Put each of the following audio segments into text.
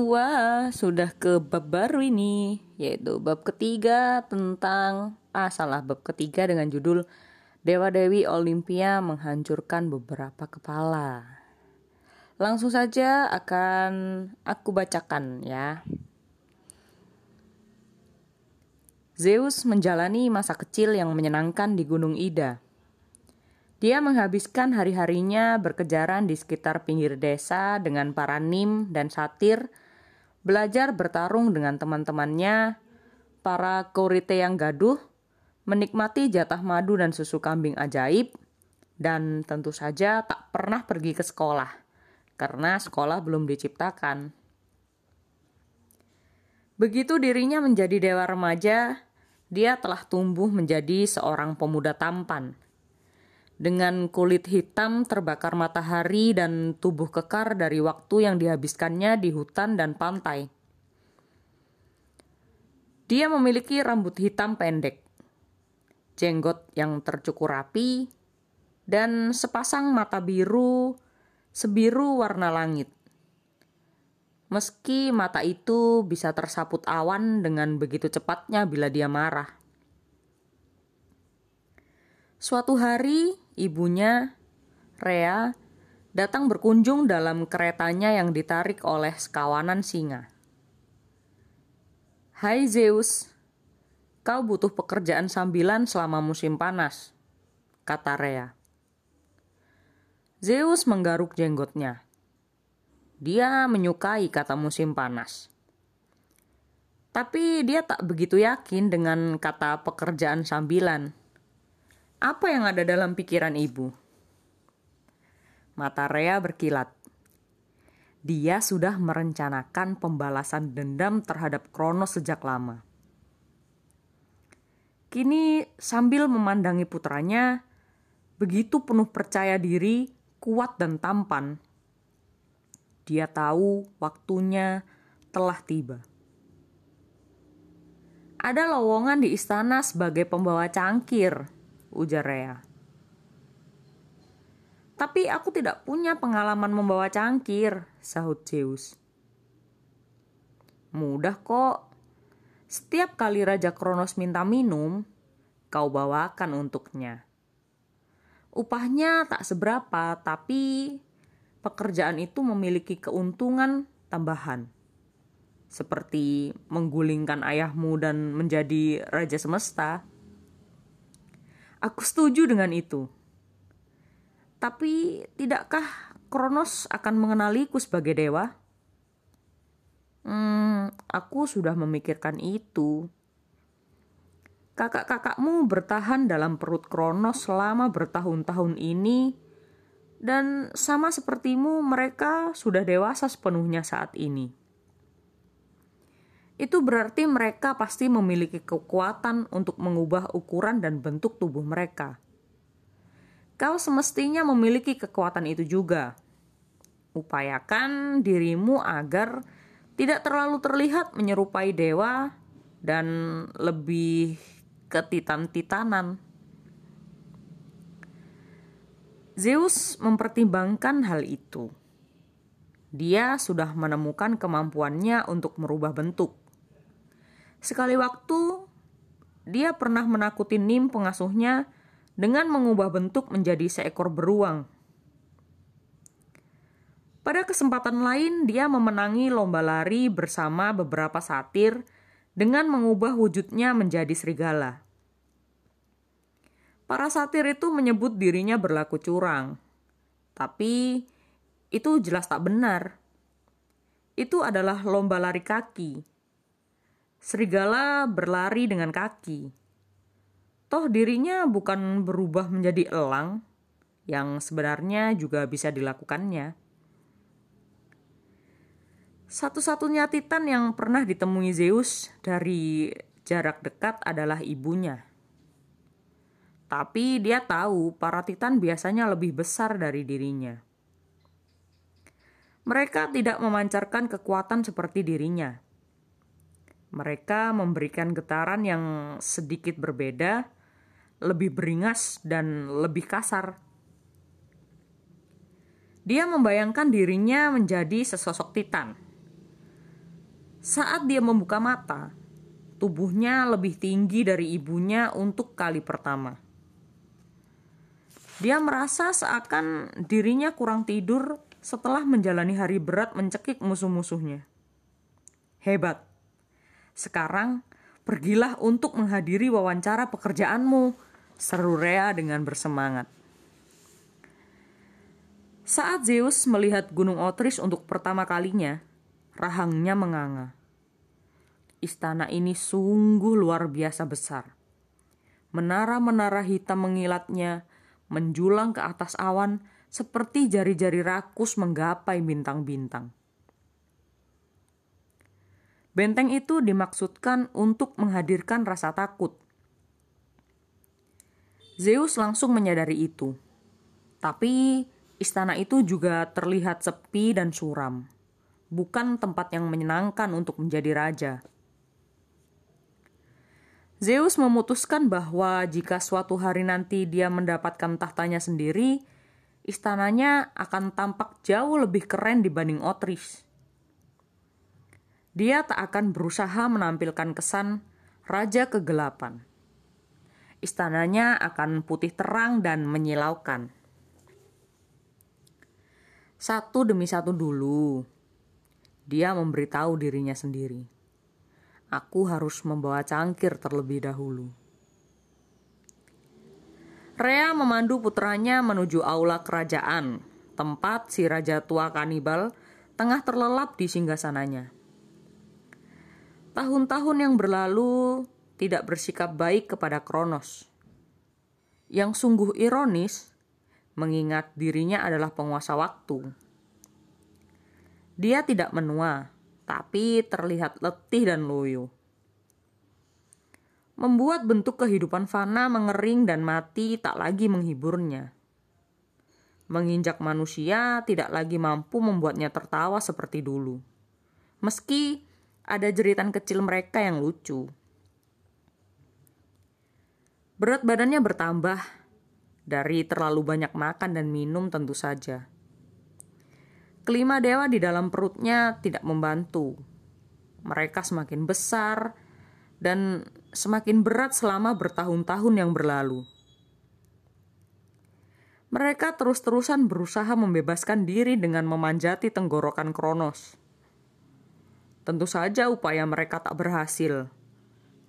Wah, sudah ke bab baru ini, yaitu bab ketiga tentang ah salah bab ketiga dengan judul Dewa Dewi Olimpia menghancurkan beberapa kepala. Langsung saja akan aku bacakan ya. Zeus menjalani masa kecil yang menyenangkan di Gunung Ida. Dia menghabiskan hari-harinya berkejaran di sekitar pinggir desa dengan para nim dan satir, belajar bertarung dengan teman-temannya, para korite yang gaduh, menikmati jatah madu dan susu kambing ajaib, dan tentu saja tak pernah pergi ke sekolah, karena sekolah belum diciptakan. Begitu dirinya menjadi dewa remaja, dia telah tumbuh menjadi seorang pemuda tampan dengan kulit hitam terbakar matahari dan tubuh kekar dari waktu yang dihabiskannya di hutan dan pantai. Dia memiliki rambut hitam pendek, jenggot yang tercukur rapi, dan sepasang mata biru sebiru warna langit. Meski mata itu bisa tersaput awan dengan begitu cepatnya bila dia marah. Suatu hari, ibunya, Rea, datang berkunjung dalam keretanya yang ditarik oleh sekawanan singa. Hai Zeus, kau butuh pekerjaan sambilan selama musim panas, kata Rea. Zeus menggaruk jenggotnya. Dia menyukai kata musim panas. Tapi dia tak begitu yakin dengan kata pekerjaan sambilan. Apa yang ada dalam pikiran ibu? Mata Rea berkilat. Dia sudah merencanakan pembalasan dendam terhadap Kronos sejak lama. Kini sambil memandangi putranya, begitu penuh percaya diri, kuat dan tampan. Dia tahu waktunya telah tiba. Ada lowongan di istana sebagai pembawa cangkir, ujar Rea. Tapi aku tidak punya pengalaman membawa cangkir, sahut Zeus. Mudah kok. Setiap kali Raja Kronos minta minum, kau bawakan untuknya. Upahnya tak seberapa, tapi pekerjaan itu memiliki keuntungan tambahan. Seperti menggulingkan ayahmu dan menjadi raja semesta. Aku setuju dengan itu. Tapi tidakkah Kronos akan mengenaliku sebagai dewa? Hmm, aku sudah memikirkan itu. Kakak-kakakmu bertahan dalam perut Kronos selama bertahun-tahun ini, dan sama sepertimu, mereka sudah dewasa sepenuhnya saat ini itu berarti mereka pasti memiliki kekuatan untuk mengubah ukuran dan bentuk tubuh mereka. Kau semestinya memiliki kekuatan itu juga. Upayakan dirimu agar tidak terlalu terlihat menyerupai dewa dan lebih ketitan-titanan. Zeus mempertimbangkan hal itu. Dia sudah menemukan kemampuannya untuk merubah bentuk. Sekali waktu, dia pernah menakuti Nim pengasuhnya dengan mengubah bentuk menjadi seekor beruang. Pada kesempatan lain, dia memenangi lomba lari bersama beberapa satir dengan mengubah wujudnya menjadi serigala. Para satir itu menyebut dirinya berlaku curang, tapi itu jelas tak benar. Itu adalah lomba lari kaki Serigala berlari dengan kaki. Toh dirinya bukan berubah menjadi elang, yang sebenarnya juga bisa dilakukannya. Satu-satunya titan yang pernah ditemui Zeus dari jarak dekat adalah ibunya. Tapi dia tahu para titan biasanya lebih besar dari dirinya. Mereka tidak memancarkan kekuatan seperti dirinya mereka memberikan getaran yang sedikit berbeda, lebih beringas, dan lebih kasar. Dia membayangkan dirinya menjadi sesosok titan. Saat dia membuka mata, tubuhnya lebih tinggi dari ibunya untuk kali pertama. Dia merasa seakan dirinya kurang tidur setelah menjalani hari berat mencekik musuh-musuhnya. Hebat. Sekarang pergilah untuk menghadiri wawancara pekerjaanmu, seru Rea dengan bersemangat. Saat Zeus melihat Gunung Otris untuk pertama kalinya, rahangnya menganga. Istana ini sungguh luar biasa besar. Menara-menara hitam mengilatnya menjulang ke atas awan seperti jari-jari rakus menggapai bintang-bintang. Benteng itu dimaksudkan untuk menghadirkan rasa takut. Zeus langsung menyadari itu, tapi istana itu juga terlihat sepi dan suram, bukan tempat yang menyenangkan untuk menjadi raja. Zeus memutuskan bahwa jika suatu hari nanti dia mendapatkan tahtanya sendiri, istananya akan tampak jauh lebih keren dibanding Otris. Dia tak akan berusaha menampilkan kesan raja kegelapan. Istananya akan putih terang dan menyilaukan. Satu demi satu dulu, dia memberitahu dirinya sendiri. Aku harus membawa cangkir terlebih dahulu. Rea memandu putranya menuju aula kerajaan, tempat si raja tua kanibal tengah terlelap di singgasananya. Tahun-tahun yang berlalu tidak bersikap baik kepada Kronos. Yang sungguh ironis, mengingat dirinya adalah penguasa waktu. Dia tidak menua, tapi terlihat letih dan loyo membuat bentuk kehidupan fana mengering dan mati tak lagi menghiburnya. Menginjak manusia tidak lagi mampu membuatnya tertawa seperti dulu. Meski ada jeritan kecil mereka yang lucu. Berat badannya bertambah dari terlalu banyak makan dan minum tentu saja. Kelima dewa di dalam perutnya tidak membantu. Mereka semakin besar dan semakin berat selama bertahun-tahun yang berlalu. Mereka terus-terusan berusaha membebaskan diri dengan memanjati tenggorokan Kronos. Tentu saja upaya mereka tak berhasil,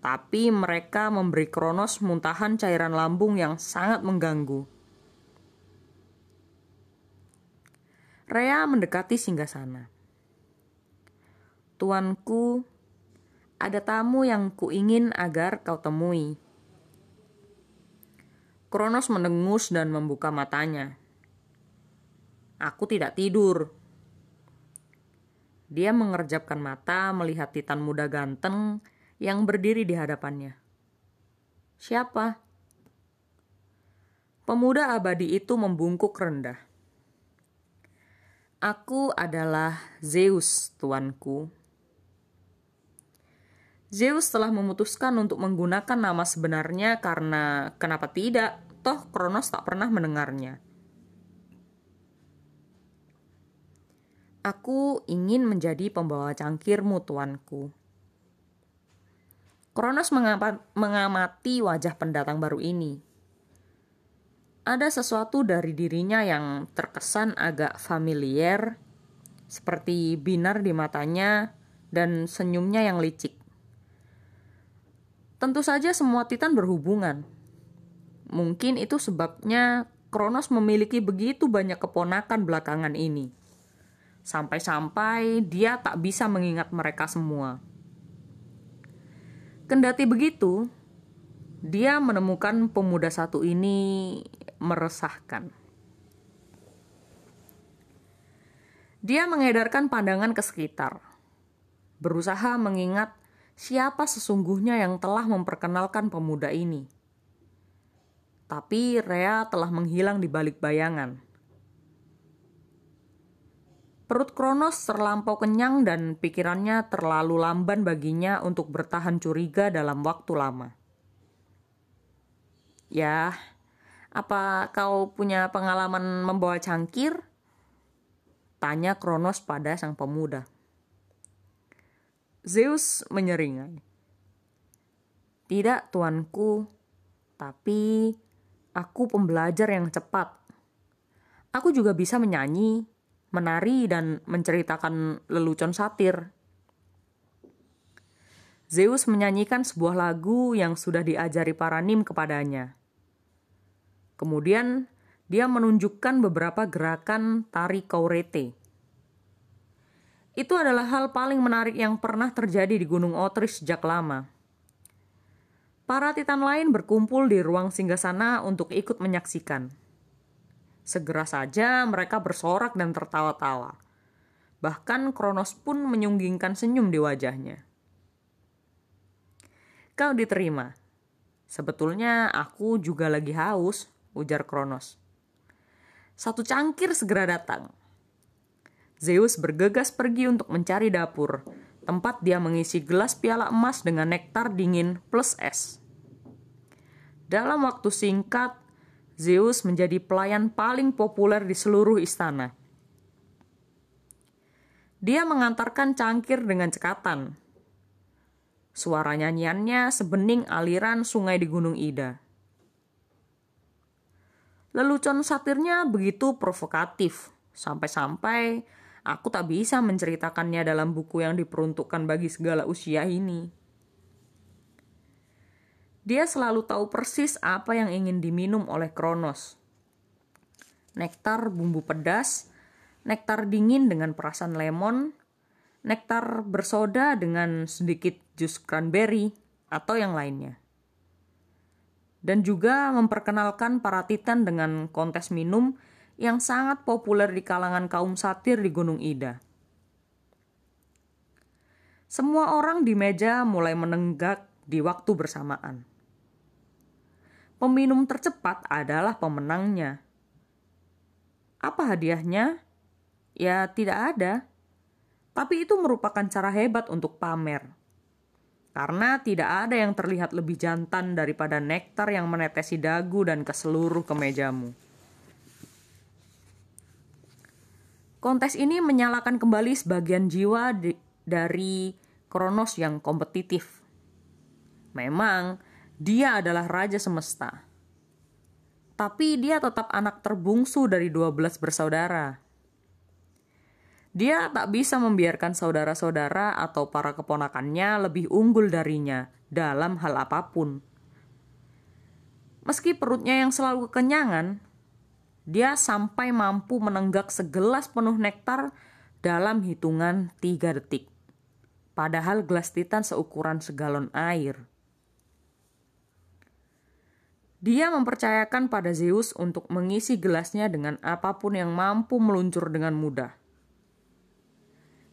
tapi mereka memberi Kronos muntahan cairan lambung yang sangat mengganggu. Rea mendekati singgasana. Tuanku, ada tamu yang kuingin agar kau temui. Kronos mendengus dan membuka matanya. Aku tidak tidur. Dia mengerjapkan mata melihat Titan muda ganteng yang berdiri di hadapannya. Siapa? Pemuda abadi itu membungkuk rendah. Aku adalah Zeus, tuanku. Zeus telah memutuskan untuk menggunakan nama sebenarnya karena kenapa tidak? Toh Kronos tak pernah mendengarnya. Aku ingin menjadi pembawa cangkirmu, tuanku. Kronos mengamati wajah pendatang baru ini. Ada sesuatu dari dirinya yang terkesan agak familiar, seperti binar di matanya dan senyumnya yang licik. Tentu saja semua titan berhubungan. Mungkin itu sebabnya Kronos memiliki begitu banyak keponakan belakangan ini. Sampai-sampai dia tak bisa mengingat mereka semua. Kendati begitu, dia menemukan pemuda satu ini meresahkan. Dia mengedarkan pandangan ke sekitar, berusaha mengingat siapa sesungguhnya yang telah memperkenalkan pemuda ini. Tapi Rea telah menghilang di balik bayangan. Perut Kronos terlampau kenyang dan pikirannya terlalu lamban baginya untuk bertahan curiga dalam waktu lama. Ya, apa kau punya pengalaman membawa cangkir? Tanya Kronos pada sang pemuda. Zeus menyeringai. Tidak, tuanku, tapi aku pembelajar yang cepat. Aku juga bisa menyanyi, menari, dan menceritakan lelucon satir. Zeus menyanyikan sebuah lagu yang sudah diajari para nim kepadanya. Kemudian dia menunjukkan beberapa gerakan tari kaurete. Itu adalah hal paling menarik yang pernah terjadi di Gunung Otris sejak lama. Para titan lain berkumpul di ruang singgasana untuk ikut menyaksikan. Segera saja mereka bersorak dan tertawa-tawa. Bahkan Kronos pun menyunggingkan senyum di wajahnya. Kau diterima. Sebetulnya aku juga lagi haus, ujar Kronos. Satu cangkir segera datang. Zeus bergegas pergi untuk mencari dapur, tempat dia mengisi gelas piala emas dengan nektar dingin plus es. Dalam waktu singkat, Zeus menjadi pelayan paling populer di seluruh istana. Dia mengantarkan cangkir dengan cekatan. Suara nyanyiannya sebening aliran sungai di Gunung Ida. Lelucon satirnya begitu provokatif, sampai-sampai Aku tak bisa menceritakannya dalam buku yang diperuntukkan bagi segala usia ini. Dia selalu tahu persis apa yang ingin diminum oleh Kronos. Nektar bumbu pedas, nektar dingin dengan perasan lemon, nektar bersoda dengan sedikit jus cranberry, atau yang lainnya. Dan juga memperkenalkan para titan dengan kontes minum yang sangat populer di kalangan kaum satir di Gunung Ida. Semua orang di meja mulai menenggak di waktu bersamaan. Peminum tercepat adalah pemenangnya. Apa hadiahnya? Ya, tidak ada. Tapi itu merupakan cara hebat untuk pamer. Karena tidak ada yang terlihat lebih jantan daripada nektar yang menetesi dagu dan ke seluruh kemejamu. Kontes ini menyalakan kembali sebagian jiwa dari Kronos yang kompetitif. Memang dia adalah raja semesta. Tapi dia tetap anak terbungsu dari 12 bersaudara. Dia tak bisa membiarkan saudara-saudara atau para keponakannya lebih unggul darinya dalam hal apa pun. Meski perutnya yang selalu kekenyangan, dia sampai mampu menenggak segelas penuh nektar dalam hitungan tiga detik. Padahal gelas titan seukuran segalon air. Dia mempercayakan pada Zeus untuk mengisi gelasnya dengan apa pun yang mampu meluncur dengan mudah.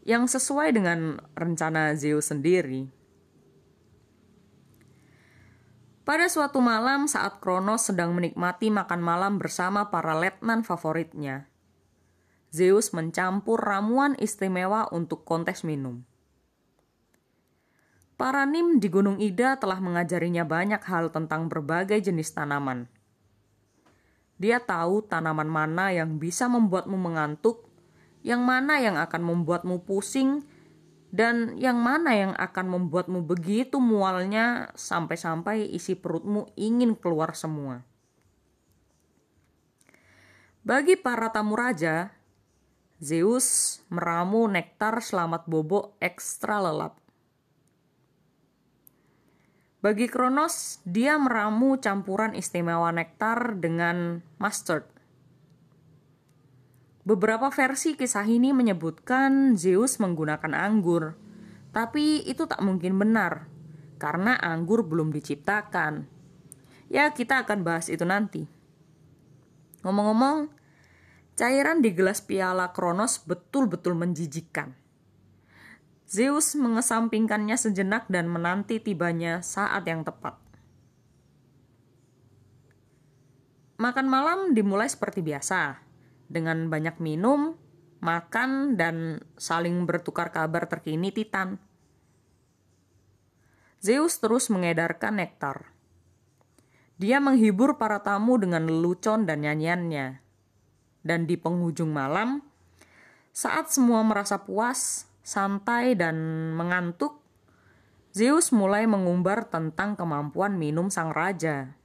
Yang sesuai dengan rencana Zeus sendiri. Pada suatu malam saat Kronos sedang menikmati makan malam bersama para letnan favoritnya, Zeus mencampur ramuan istimewa untuk kontes minum. Para nim di Gunung Ida telah mengajarinya banyak hal tentang berbagai jenis tanaman. Dia tahu tanaman mana yang bisa membuatmu mengantuk, yang mana yang akan membuatmu pusing, dan yang mana yang akan membuatmu begitu mualnya sampai-sampai isi perutmu ingin keluar semua. Bagi para tamu raja, Zeus meramu nektar selamat bobo ekstra lelap. Bagi Kronos, dia meramu campuran istimewa nektar dengan mustard Beberapa versi kisah ini menyebutkan Zeus menggunakan anggur, tapi itu tak mungkin benar karena anggur belum diciptakan. Ya, kita akan bahas itu nanti. Ngomong-ngomong, cairan di gelas piala Kronos betul-betul menjijikkan. Zeus mengesampingkannya sejenak dan menanti tibanya saat yang tepat. Makan malam dimulai seperti biasa dengan banyak minum, makan, dan saling bertukar kabar terkini Titan. Zeus terus mengedarkan nektar. Dia menghibur para tamu dengan lelucon dan nyanyiannya. Dan di penghujung malam, saat semua merasa puas, santai, dan mengantuk, Zeus mulai mengumbar tentang kemampuan minum sang raja.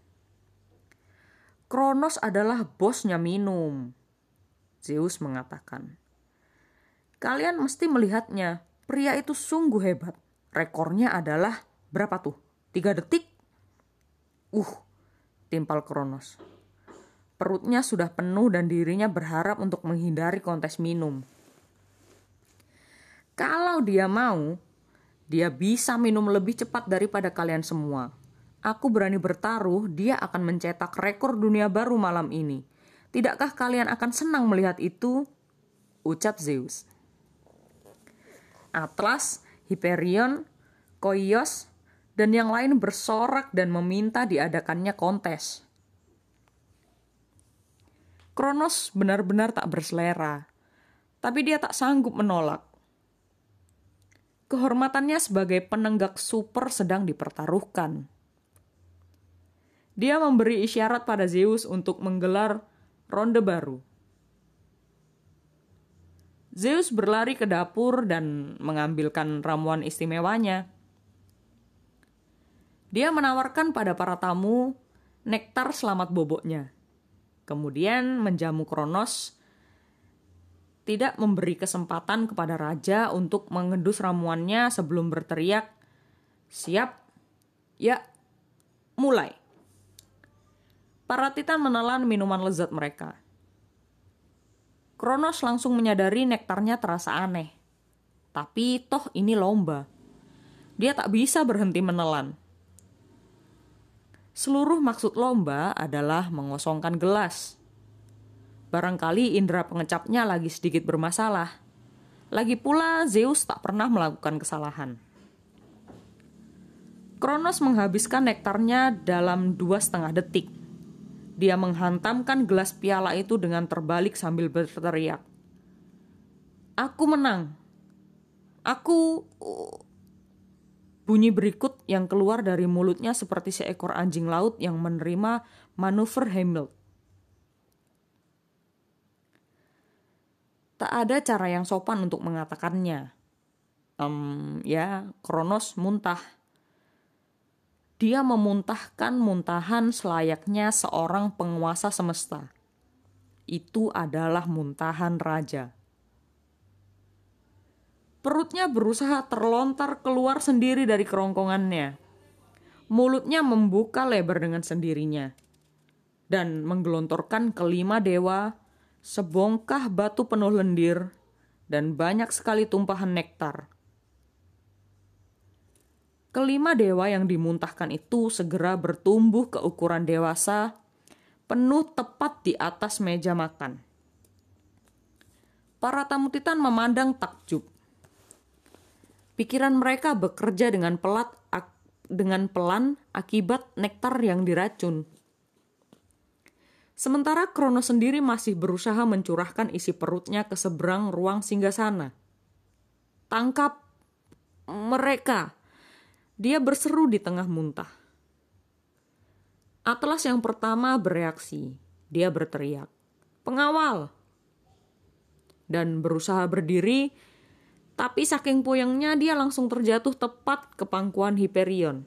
Kronos adalah bosnya minum. Zeus mengatakan. Kalian mesti melihatnya. Pria itu sungguh hebat. Rekornya adalah berapa tuh? Tiga detik? Uh, timpal Kronos. Perutnya sudah penuh dan dirinya berharap untuk menghindari kontes minum. Kalau dia mau, dia bisa minum lebih cepat daripada kalian semua. Aku berani bertaruh, dia akan mencetak rekor dunia baru malam ini. Tidakkah kalian akan senang melihat itu? Ucap Zeus. Atlas, Hyperion, Koios, dan yang lain bersorak dan meminta diadakannya kontes. Kronos benar-benar tak berselera, tapi dia tak sanggup menolak kehormatannya sebagai penenggak super sedang dipertaruhkan. Dia memberi isyarat pada Zeus untuk menggelar ronde baru. Zeus berlari ke dapur dan mengambilkan ramuan istimewanya. Dia menawarkan pada para tamu nektar selamat boboknya. Kemudian menjamu Kronos tidak memberi kesempatan kepada raja untuk mengendus ramuannya sebelum berteriak, "Siap, ya, mulai!" Para titan menelan minuman lezat mereka. Kronos langsung menyadari nektarnya terasa aneh. Tapi toh ini lomba. Dia tak bisa berhenti menelan. Seluruh maksud lomba adalah mengosongkan gelas Barangkali indera pengecapnya lagi sedikit bermasalah. Lagi pula Zeus tak pernah melakukan kesalahan. Kronos menghabiskan nektarnya dalam dua setengah detik. Dia menghantamkan gelas piala itu dengan terbalik sambil berteriak. Aku menang. Aku... Bunyi berikut yang keluar dari mulutnya seperti seekor anjing laut yang menerima manuver Hamilton. Tak ada cara yang sopan untuk mengatakannya. Um, ya, Kronos muntah. Dia memuntahkan muntahan selayaknya seorang penguasa semesta. Itu adalah muntahan raja. Perutnya berusaha terlontar keluar sendiri dari kerongkongannya. Mulutnya membuka lebar dengan sendirinya dan menggelontorkan kelima dewa sebongkah batu penuh lendir, dan banyak sekali tumpahan nektar. Kelima dewa yang dimuntahkan itu segera bertumbuh ke ukuran dewasa, penuh tepat di atas meja makan. Para tamu Titan memandang takjub. Pikiran mereka bekerja dengan pelat dengan pelan akibat nektar yang diracun. Sementara Krono sendiri masih berusaha mencurahkan isi perutnya ke seberang ruang singgasana. Tangkap mereka! Dia berseru di tengah muntah. Atlas yang pertama bereaksi. Dia berteriak, "Pengawal!" Dan berusaha berdiri, tapi saking puyengnya dia langsung terjatuh tepat ke pangkuan Hyperion.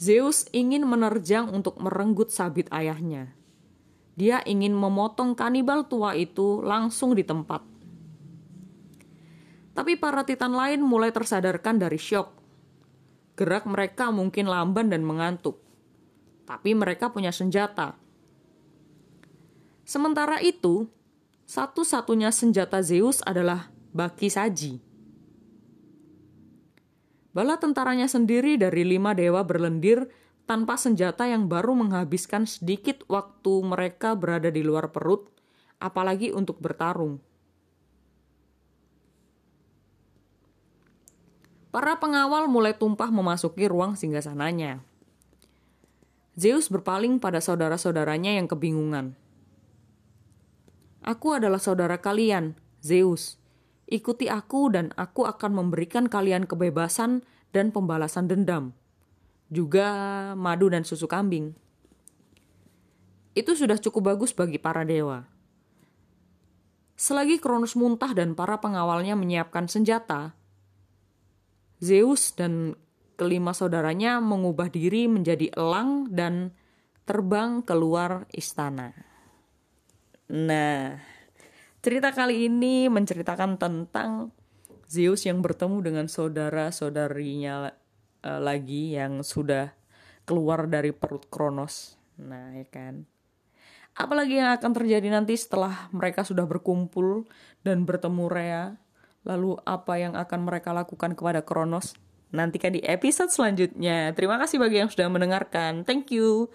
Zeus ingin menerjang untuk merenggut sabit ayahnya. Dia ingin memotong kanibal tua itu langsung di tempat. Tapi para titan lain mulai tersadarkan dari syok. Gerak mereka mungkin lamban dan mengantuk. Tapi mereka punya senjata. Sementara itu, satu-satunya senjata Zeus adalah baki saji. Bala tentaranya sendiri dari lima dewa berlendir tanpa senjata yang baru menghabiskan sedikit waktu mereka berada di luar perut, apalagi untuk bertarung. Para pengawal mulai tumpah memasuki ruang singgasananya. Zeus berpaling pada saudara-saudaranya yang kebingungan. Aku adalah saudara kalian, Zeus, Ikuti aku dan aku akan memberikan kalian kebebasan dan pembalasan dendam. Juga madu dan susu kambing. Itu sudah cukup bagus bagi para dewa. Selagi Kronos muntah dan para pengawalnya menyiapkan senjata, Zeus dan kelima saudaranya mengubah diri menjadi elang dan terbang keluar istana. Nah, cerita kali ini menceritakan tentang Zeus yang bertemu dengan saudara-saudarinya uh, lagi yang sudah keluar dari perut Kronos. Nah, ya kan. Apalagi yang akan terjadi nanti setelah mereka sudah berkumpul dan bertemu Rea Lalu apa yang akan mereka lakukan kepada Kronos? Nantikan di episode selanjutnya. Terima kasih bagi yang sudah mendengarkan. Thank you.